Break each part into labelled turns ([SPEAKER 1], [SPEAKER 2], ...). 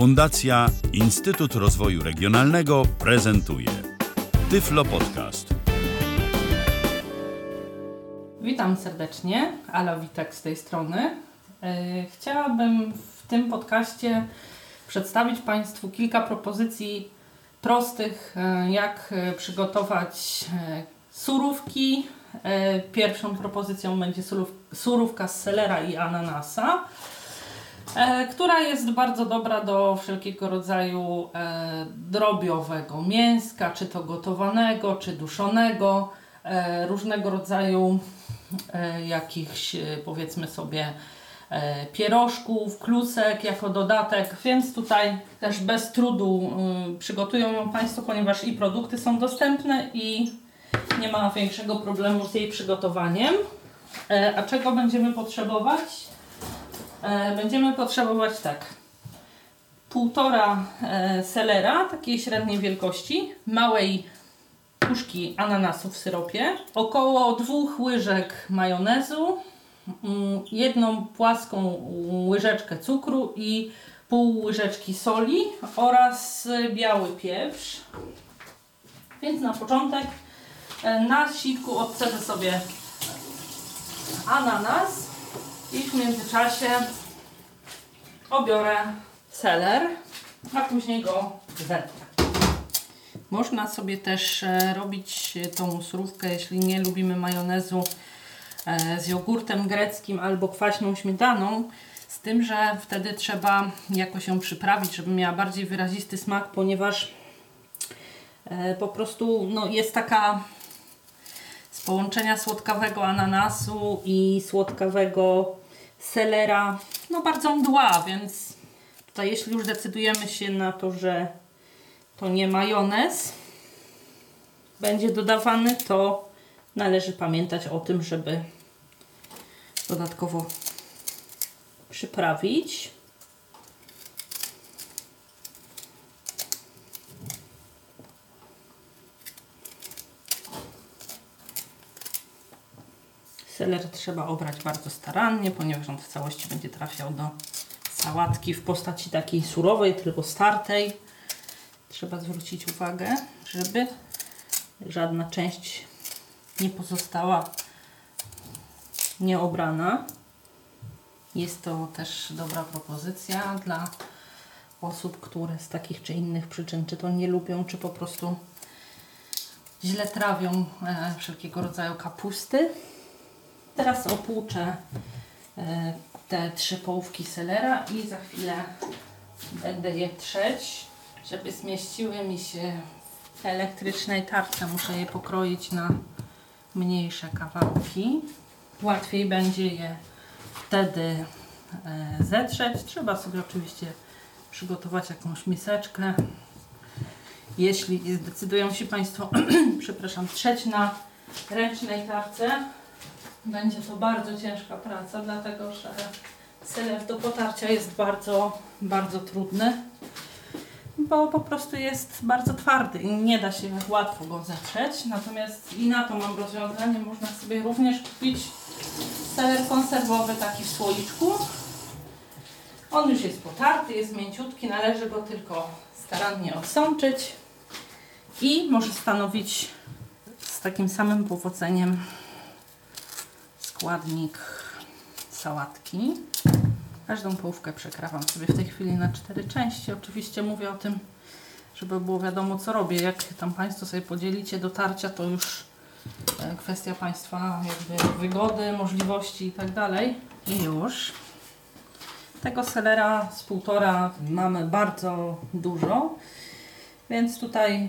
[SPEAKER 1] Fundacja Instytut Rozwoju Regionalnego prezentuje Tyflo Podcast.
[SPEAKER 2] Witam serdecznie, Ala Witek z tej strony. E, Chciałabym w tym podcaście przedstawić Państwu kilka propozycji prostych, e, jak e, przygotować surówki. Pierwszą propozycją będzie surów- surówka z selera i ananasa, która jest bardzo dobra do wszelkiego rodzaju e, drobiowego mięska, czy to gotowanego, czy duszonego, e, różnego rodzaju e, jakichś e, powiedzmy sobie e, pierożków, klusek jako dodatek, więc tutaj też bez trudu y, przygotują ją Państwo, ponieważ i produkty są dostępne i nie ma większego problemu z jej przygotowaniem. E, A czego będziemy potrzebować? E, Będziemy potrzebować tak. Półtora e, selera, takiej średniej wielkości, małej puszki ananasu w syropie, około dwóch łyżek majonezu, mm, jedną płaską łyżeczkę cukru i pół łyżeczki soli oraz biały pieprz. Więc na początek e, na siku odcedzę sobie ananas i w międzyczasie obiorę seler, a później go zetrę. Można sobie też e, robić e, tą surówkę, jeśli nie lubimy majonezu e, z jogurtem greckim albo kwaśną śmietaną. Z tym, że wtedy trzeba jakoś ją przyprawić, żeby miała bardziej wyrazisty smak, ponieważ po prostu no, jest taka z połączenia słodkawego ananasu i słodkawego selera, no bardzo mdła, więc tutaj jeśli już decydujemy się na to, że to nie majonez będzie dodawany, to należy pamiętać o tym, żeby dodatkowo przyprawić. Seler trzeba obrać bardzo starannie, ponieważ on w całości będzie trafiał do sałatki w postaci takiej surowej, tylko startej. Trzeba zwrócić uwagę, żeby żadna część nie pozostała nieobrana. Jest to też dobra propozycja dla osób, które z takich czy innych przyczyn, czy to nie lubią, czy po prostu źle trawią e, wszelkiego rodzaju kapusty. Teraz opłuczę e, te trzy połówki selera i za chwilę będę je trzeć, żeby zmieściły mi się w elektrycznej tarce. Muszę je pokroić na mniejsze kawałki. Łatwiej będzie je wtedy e, zetrzeć. Trzeba sobie oczywiście przygotować jakąś miseczkę. Jeśli zdecydują się Państwo, przepraszam, trzeć na ręcznej tarce, będzie to bardzo ciężka praca, dlatego że seler do potarcia jest bardzo, bardzo trudny, bo po prostu jest bardzo twardy i nie da się łatwo go zetrzeć. Natomiast i na to mam rozwiązanie, można sobie również kupić seler konserwowy taki w słoiczku. On już jest potarty, jest mięciutki, należy go tylko starannie odsączyć i może stanowić z takim samym powodzeniem składnik sałatki. Każdą połówkę przekrawam sobie w tej chwili na cztery części. Oczywiście mówię o tym, żeby było wiadomo co robię. Jak tam Państwo sobie podzielicie do tarcia, to już e, kwestia Państwa jakby wygody, możliwości i tak dalej. I już. Tego selera z półtora mamy bardzo dużo, więc tutaj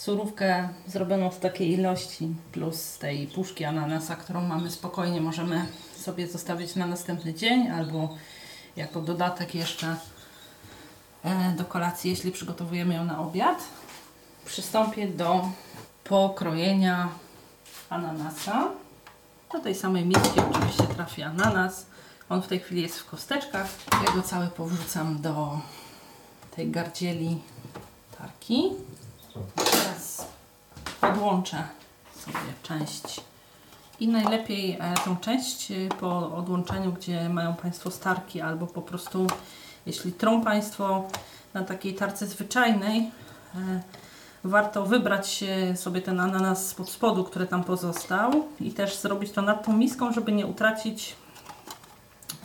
[SPEAKER 2] surówkę zrobioną w takiej ilości plus tej puszki ananasa, którą mamy spokojnie, możemy sobie zostawić na następny dzień albo jako dodatek jeszcze e, do kolacji, jeśli przygotowujemy ją na obiad. Przystąpię do pokrojenia ananasa. Do tej samej miski oczywiście trafi ananas. On w tej chwili jest w kosteczkach. Ja go cały powrzucam do tej gardzieli tarki. Teraz odłączę sobie część i najlepiej e, tą część e, po odłączeniu, gdzie mają Państwo starki albo po prostu jeśli trą Państwo na takiej tarce zwyczajnej, e, warto wybrać sobie ten ananas spod spodu, który tam pozostał i też zrobić to nad tą miską, żeby nie utracić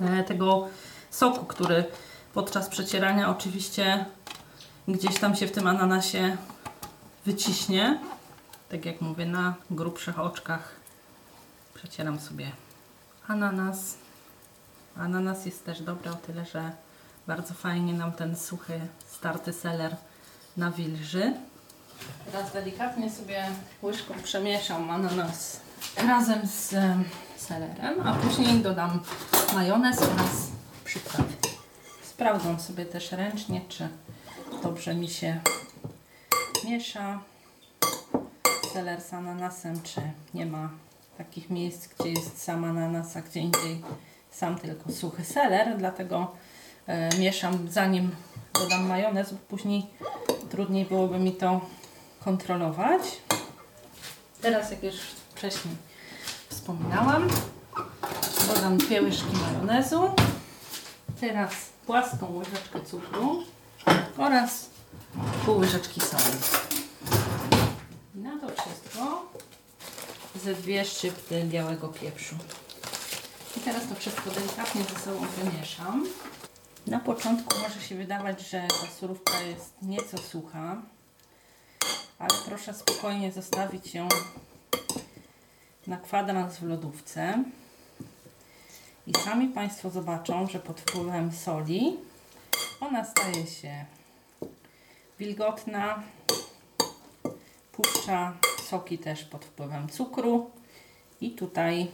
[SPEAKER 2] e, tego soku, który podczas przecierania oczywiście gdzieś tam się w tym ananasie wyciśnie. Tak jak mówię, na grubszych oczkach przecieram sobie ananas. Ananas jest też dobry o tyle, że bardzo fajnie nam ten suchy, starty seler nawilży. Teraz delikatnie sobie łyżką przemieszam ananas razem z selerem, a później dodam majonez oraz przyprawy. Sprawdzam sobie też ręcznie, czy dobrze mi się miesza. Seler z ananasem, czy nie ma takich miejsc, gdzie jest sam ananas, a gdzie indziej sam tylko suchy seler, dlatego e, mieszam zanim dodam majonez, bo później trudniej byłoby mi to kontrolować. Teraz, jak już wcześniej wspominałam, dodam dwie łyżki majonezu, teraz płaską łyżeczkę cukru oraz pół łyżeczki soli. I na to wszystko ze dwie szczypty białego pieprzu. I teraz to wszystko delikatnie ze sobą wymieszam. Na początku może się wydawać, że ta surówka jest nieco sucha, ale proszę spokojnie zostawić ją na kwadrans w lodówce. I sami Państwo zobaczą, że pod wpływem soli ona staje się wilgotna, puszcza soki też pod wpływem cukru i tutaj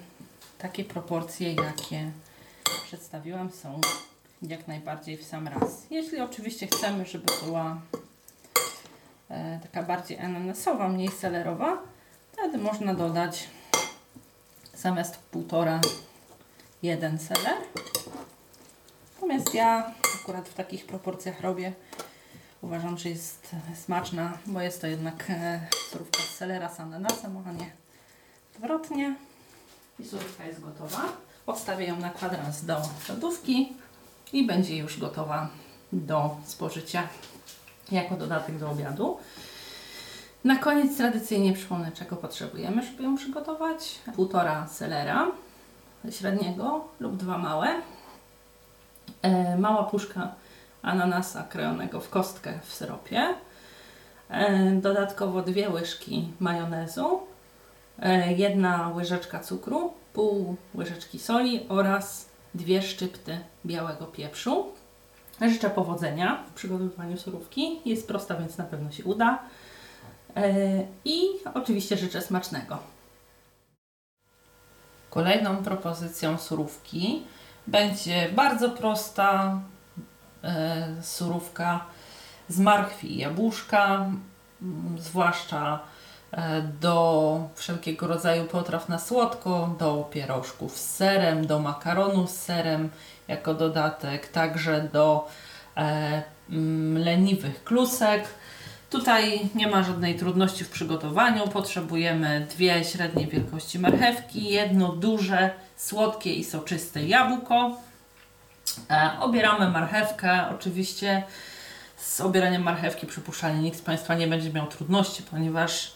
[SPEAKER 2] takie proporcje, jakie przedstawiłam, są jak najbardziej w sam raz. Jeśli oczywiście chcemy, żeby była e, taka bardziej ananasowa, mniej selerowa, wtedy można dodać zamiast półtora jeden seler. Natomiast ja akurat w takich proporcjach robię. Uważam, że jest smaczna, bo jest to jednak e, surówka z selera z ananasem, a nie odwrotnie. I surówka jest gotowa. Odstawię ją na kwadrans do lodówki i będzie już gotowa do spożycia jako dodatek do obiadu. Na koniec tradycyjnie przypomnę, czego potrzebujemy, żeby ją przygotować. Półtora selera średniego lub dwa małe. E, mała puszka ananasa krojonego w kostkę w syropie. E, dodatkowo dwie łyżki majonezu, e, jedna łyżeczka cukru, pół łyżeczki soli oraz dwie szczypty białego pieprzu. Życzę powodzenia w przygotowywaniu surówki. Jest prosta, więc na pewno się uda. E, I oczywiście życzę smacznego. Kolejną propozycją surówki będzie bardzo prosta surówka z marchwi i jabłuszka, zwłaszcza e, do wszelkiego rodzaju potraw na słodko, do pierożków z serem, do makaronu z serem jako dodatek, także do e, leniwych klusek. Tutaj nie ma żadnej trudności w przygotowaniu. Potrzebujemy dwie średniej wielkości marchewki, jedno duże, słodkie i soczyste jabłko. E, obieramy marchewkę. Oczywiście z obieraniem marchewki przypuszczalnie nikt z Państwa nie będzie miał trudności, ponieważ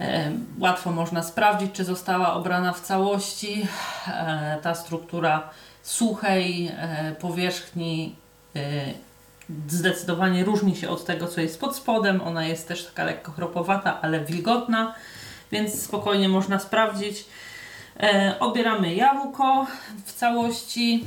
[SPEAKER 2] e, łatwo można sprawdzić, czy została obrana w całości. E, ta struktura suchej powierzchni zdecydowanie różni się od tego, co jest pod spodem. Ona jest też taka lekko chropowata, ale wilgotna, więc spokojnie można sprawdzić. Obieramy jabłko w całości,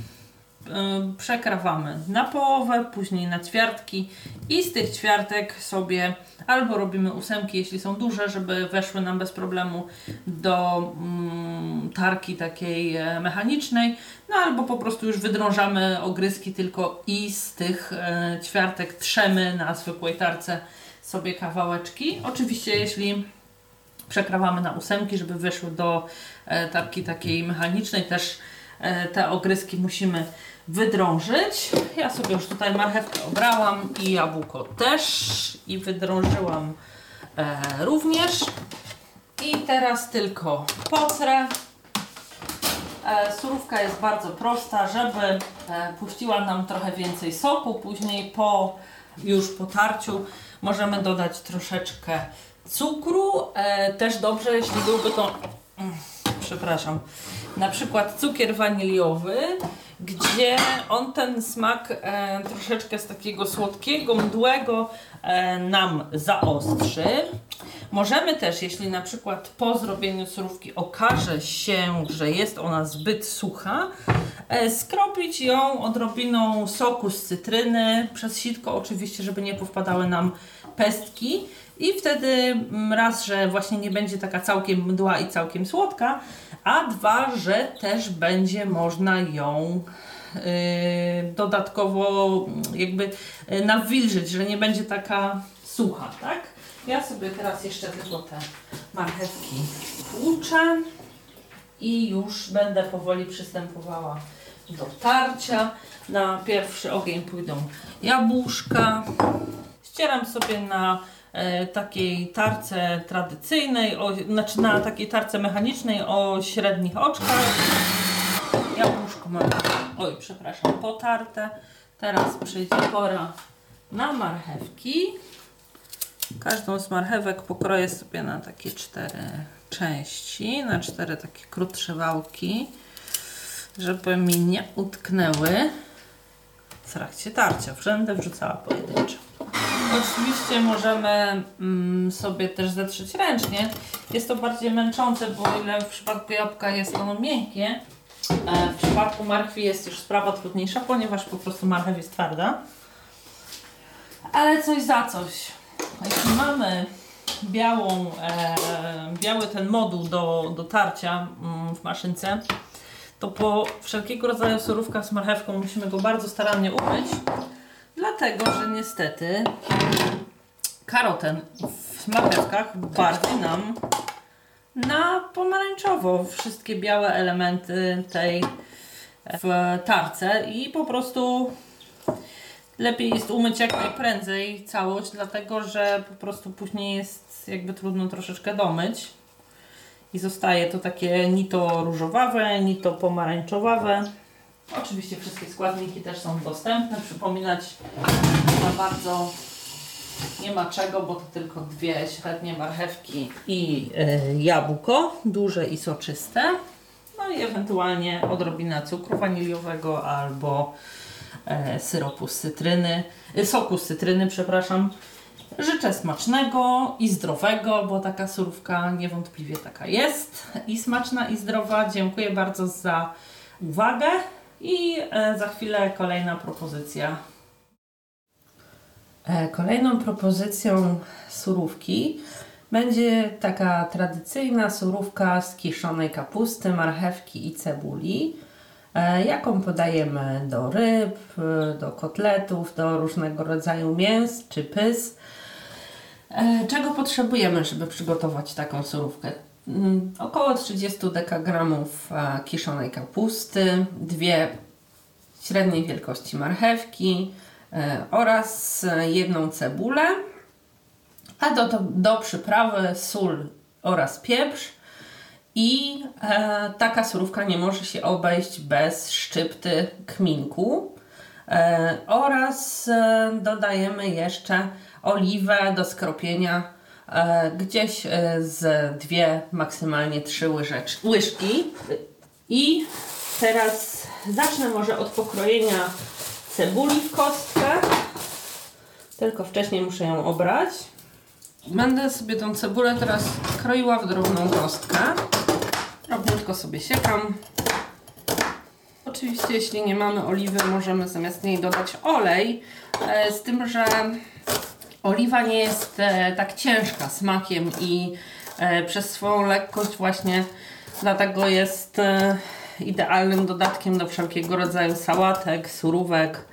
[SPEAKER 2] przekrawamy na połowę, później na ćwiartki i z tych ćwiartek sobie albo robimy ósemki, jeśli są duże, żeby weszły nam bez problemu do mm, tarki takiej e, mechanicznej, no albo po prostu już wydrążamy ogryzki tylko i z tych e, ćwiartek trzemy na zwykłej tarce sobie kawałeczki. Oczywiście jeśli przekrawamy na ósemki, żeby wyszły do e, tarki takiej mechanicznej, też e, te ogryzki musimy wydrążyć. Ja sobie już tutaj marchewkę obrałam i jabłko też i wydrążyłam e, również. I teraz tylko pocrę. E, surówka jest bardzo prosta, żeby e, puściła nam trochę więcej soku. Później po już po tarciu możemy dodać troszeczkę cukru. E, też dobrze, jeśli byłby to, mm, przepraszam, na przykład cukier waniliowy, gdzie on ten smak e, troszeczkę z takiego słodkiego, mdłego e, nam zaostrzy. Możemy też, jeśli na przykład po zrobieniu surówki okaże się, że jest ona zbyt sucha, e, skropić ją odrobiną soku z cytryny, przez sitko oczywiście, żeby nie powpadały nam pestki. I wtedy mm, raz, że właśnie nie będzie taka całkiem mdła i całkiem słodka, a dwa, że też będzie można ją yy, dodatkowo mm, jakby yy, nawilżyć, że nie będzie taka sucha, tak? Ja sobie teraz jeszcze tylko te marchewki tłuczę i już będę powoli przystępowała do tarcia. Na pierwszy ogień pójdą jabłuszka. Ścieram sobie na takiej tarce tradycyjnej, o, znaczy na takiej tarce mechanicznej o średnich oczkach. Jabłuszko mam, oj przepraszam, potarte. Teraz przyjdzie pora na marchewki. Każdą z marchewek pokroję sobie na takie cztery części, na cztery takie krótsze wałki, żeby mi nie utknęły w trakcie tarcia. Będę wrzucała pojedynczo. Oczywiście możemy mm, sobie też zetrzeć ręcznie. Jest to bardziej męczące, bo o ile w przypadku jabłka jest ono miękkie, e, w przypadku marchwi jest już sprawa trudniejsza, ponieważ po prostu marchew jest twarda. Ale coś za coś. Jeśli mamy białą, e, biały ten moduł do, do tarcia mm, w maszynce, to po wszelkiego rodzaju surówkach z marchewką musimy go bardzo starannie umyć, dlatego że niestety karoten w marchewkach bardziej nam na pomarańczowo wszystkie białe elementy tej w tarce i po prostu lepiej jest umyć jak najprędzej całość, dlatego że po prostu później jest jakby trudno troszeczkę domyć i zostaje to takie ni to różowawe, ni to pomarańczowawe. Oczywiście wszystkie składniki też są dostępne. Przypominać za bardzo nie ma czego, bo to tylko dwie średnie marchewki i y, jabłko, duże i soczyste. No i ewentualnie odrobina cukru waniliowego albo e, syropu z cytryny, e, soku z cytryny, przepraszam. Życzę smacznego i zdrowego, bo taka surówka niewątpliwie taka jest. I smaczna i zdrowa. Dziękuję bardzo za uwagę i e, za chwilę kolejna propozycja. E, Kolejną propozycją surówki będzie taka tradycyjna surówka z kiszonej kapusty, marchewki i cebuli, e, jaką podajemy do ryb, do kotletów, do różnego rodzaju mięs czy pys. Czego potrzebujemy, żeby przygotować taką surówkę? Mm, Około 30 dekagramów e, kiszonej kapusty, dwie średniej wielkości marchewki e, oraz e, jedną cebulę, a do, do, do przyprawy sól oraz pieprz. I e, taka surówka nie może się obejść bez szczypty kminku. E, oraz e, dodajemy jeszcze oliwę do skropienia gdzieś e, z dwie, maksymalnie trzy łyżecz, łyżki. I teraz zacznę może od pokrojenia cebuli w kostkę. Tylko wcześniej muszę ją obrać. Będę sobie tą cebulę teraz kroiła w drobną kostkę. Drobniutko sobie siekam. Oczywiście, jeśli nie mamy oliwy, możemy zamiast niej dodać olej. E, Z tym, że oliwa nie jest e, tak ciężka smakiem i e, przez swoją lekkość właśnie dlatego jest e, idealnym dodatkiem do wszelkiego rodzaju sałatek, surówek.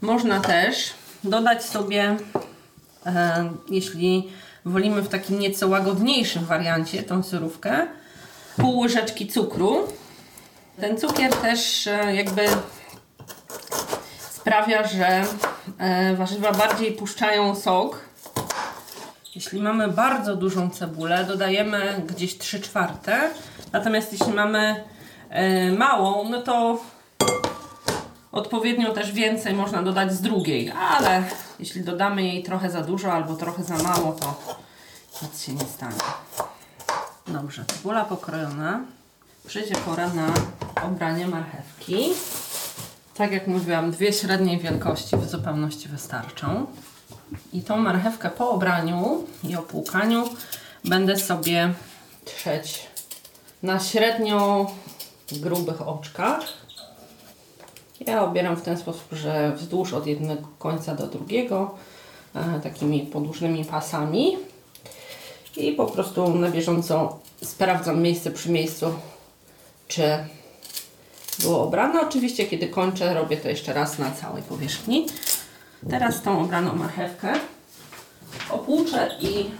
[SPEAKER 2] Można też dodać sobie, jeśli wolimy w takim nieco łagodniejszym wariancie tą surówkę, pół łyżeczki cukru. Ten cukier też jakby sprawia, że e, warzywa bardziej puszczają sok. Jeśli mamy bardzo dużą cebulę, dodajemy gdzieś 3 czwarte. Natomiast jeśli mamy e, małą, no to Odpowiednio też więcej można dodać z drugiej, ale jeśli dodamy jej trochę za dużo albo trochę za mało, to nic się nie stanie. Dobrze, cebula pokrojona. Przyjdzie pora na obranie marchewki. Tak jak mówiłam, dwie średniej wielkości w zupełności wystarczą. I tą marchewkę po obraniu i opłukaniu będę sobie trzeć na średnio grubych oczkach. Ja obieram w ten sposób, że wzdłuż od jednego końca do drugiego, e, takimi podłużnymi pasami. I po prostu na bieżąco sprawdzam miejsce przy miejscu, czy było obrane. Oczywiście, kiedy kończę, robię to jeszcze raz na całej powierzchni. Teraz tą obraną marchewkę opłuczę i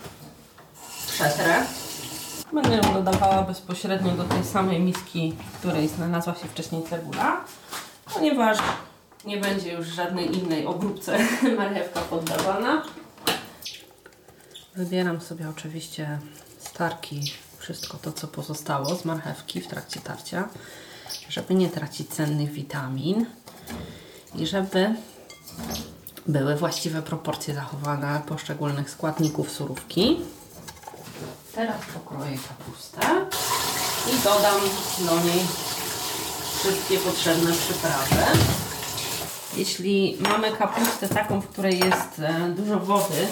[SPEAKER 2] przetrę. Będę ją dodawała bezpośrednio do tej samej miski, w której znalazła się wcześniej cebula, ponieważ nie będzie już żadnej innej obróbce marchewka poddawana. Wybieram sobie oczywiście starki, wszystko to, co pozostało z marchewki w trakcie tarcia, żeby nie tracić cennych witamin i żeby były właściwe proporcje zachowane poszczególnych składników surówki. Teraz pokroję kapustę i dodam do niej wszystkie potrzebne przyprawy. Jeśli mamy kapustę taką, w której jest e, dużo wody,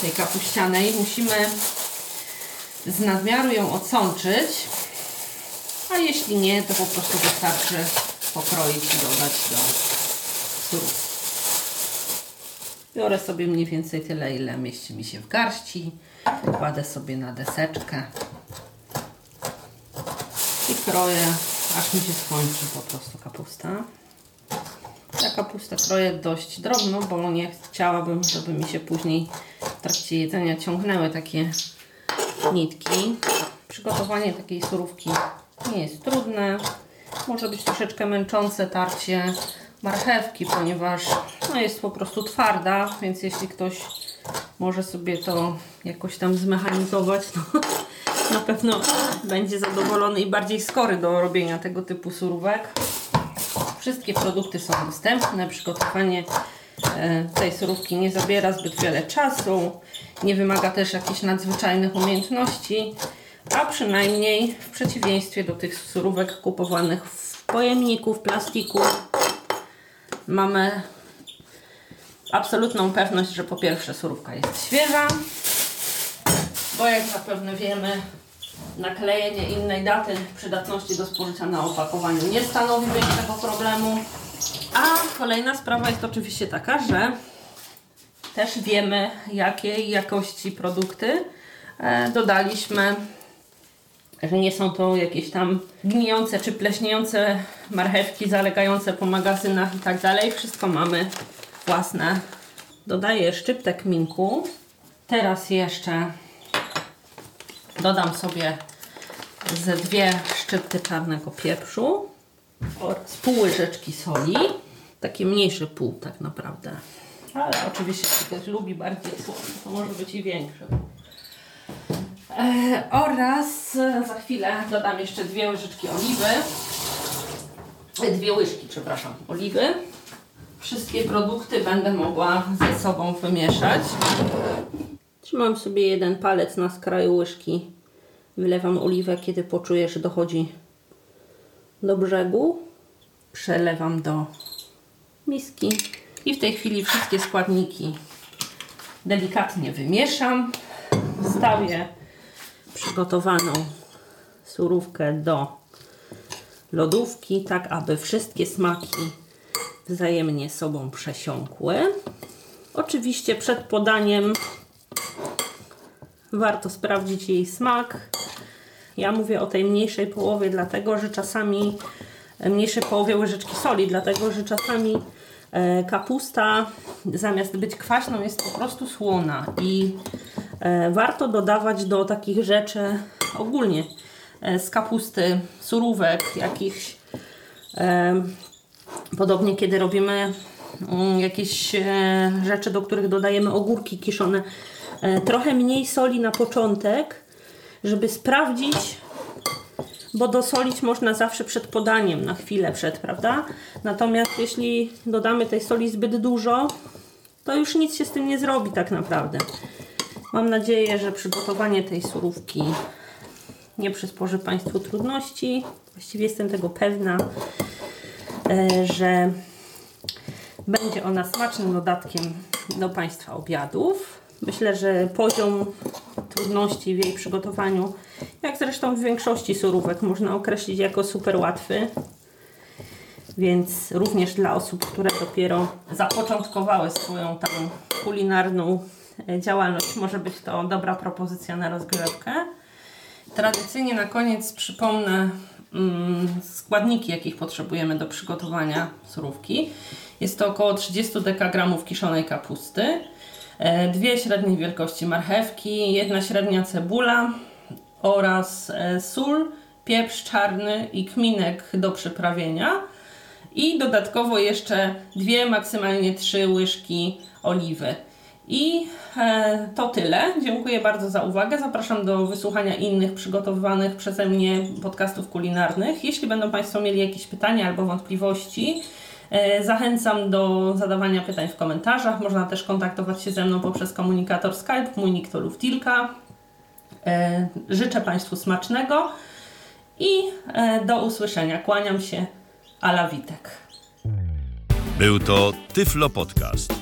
[SPEAKER 2] tej kapuścianej, musimy z nadmiaru ją odsączyć, a jeśli nie, to po prostu wystarczy pokroić i dodać do surówki. Biorę sobie mniej więcej tyle, ile mieści mi się w garści. Kładę sobie na deseczkę i kroję, aż mi się skończy po prostu kapusta. Ja kapustę kroję dość drobno, bo nie chciałabym, żeby mi się później w trakcie jedzenia ciągnęły takie nitki. Przygotowanie takiej surówki nie jest trudne. Może być troszeczkę męczące tarcie marchewki, ponieważ no, jest po prostu twarda, więc jeśli ktoś może sobie to jakoś tam zmechanizować, to na pewno będzie zadowolony i bardziej skory do robienia tego typu surówek. Wszystkie produkty są dostępne. Przygotowanie e, tej surówki nie zabiera zbyt wiele czasu, nie wymaga też jakichś nadzwyczajnych umiejętności, a przynajmniej w przeciwieństwie do tych surówek kupowanych w pojemniku, w plastiku, mamy absolutną pewność, że po pierwsze surówka jest świeża, bo jak zapewne wiemy, naklejenie innej daty przydatności do spożycia na opakowaniu nie stanowi większego problemu. A kolejna sprawa jest oczywiście taka, że też wiemy, jakiej jakości produkty e, dodaliśmy że nie są to jakieś tam gnijące czy pleśniejące marchewki zalegające po magazynach i tak dalej. Wszystko mamy własne. Dodaję szczyptek minku. Teraz jeszcze dodam sobie ze dwie szczypty czarnego pieprzu oraz pół łyżeczki soli. Takie mniejsze pół tak naprawdę. Ale oczywiście, jeśli ktoś lubi bardziej słone, to może być i większe. E, oraz e, za chwilę dodam jeszcze dwie łyżeczki oliwy. E, dwie łyżki, przepraszam, oliwy. Wszystkie produkty będę mogła ze sobą wymieszać. Trzymam sobie jeden palec na skraju łyżki. Wylewam oliwę, kiedy poczuję, że dochodzi do brzegu. Przelewam do miski. I w tej chwili wszystkie składniki delikatnie wymieszam. Wstawię przygotowaną surówkę do lodówki, tak aby wszystkie smaki wzajemnie sobą przesiąkły. Oczywiście przed podaniem warto sprawdzić jej smak. Ja mówię o tej mniejszej połowie, dlatego że czasami mniejszej połowie łyżeczki soli, dlatego że czasami e, kapusta zamiast być kwaśną jest po prostu słona i E, warto dodawać do takich rzeczy ogólnie e, z kapusty, surówek, jakichś e, podobnie kiedy robimy mm, jakieś rzeczy, do których dodajemy ogórki kiszone, trochę mniej soli na początek, żeby sprawdzić
[SPEAKER 3] bo dosolić można zawsze przed podaniem, na chwilę przed, prawda? Natomiast jeśli dodamy tej soli zbyt dużo, to już nic się z tym nie zrobi tak naprawdę. Mam nadzieję, że przygotowanie tej surówki nie przysporzy Państwu trudności. Właściwie jestem tego pewna, e, że będzie ona smacznym dodatkiem do Państwa obiadów. Myślę, że poziom trudności w jej przygotowaniu, jak zresztą w większości surówek, można określić jako super łatwy. Więc również dla osób, które dopiero zapoczątkowały swoją tam kulinarną działalność, może być to dobra propozycja na rozgrywkę.
[SPEAKER 2] Tradycyjnie na koniec przypomnę mm, składniki, jakich potrzebujemy do przygotowania surówki. Jest to około 30 dekagramów kiszonej kapusty, e, dwie średniej wielkości marchewki, jedna średnia cebula oraz e, sól, pieprz czarny i kminek do przyprawienia. I dodatkowo jeszcze dwie, maksymalnie trzy łyżki oliwy. I e, to tyle. Dziękuję bardzo za uwagę. Zapraszam do wysłuchania innych przygotowywanych przeze mnie podcastów kulinarnych. Jeśli będą Państwo mieli jakieś pytania albo wątpliwości, e, zachęcam do zadawania pytań w komentarzach. Można też kontaktować się ze mną poprzez komunikator Skype. Mój nick to Luftilka. E, życzę Państwu smacznego i do usłyszenia. Kłaniam się. Ala Witek.
[SPEAKER 1] Był to Tyflo Podcast.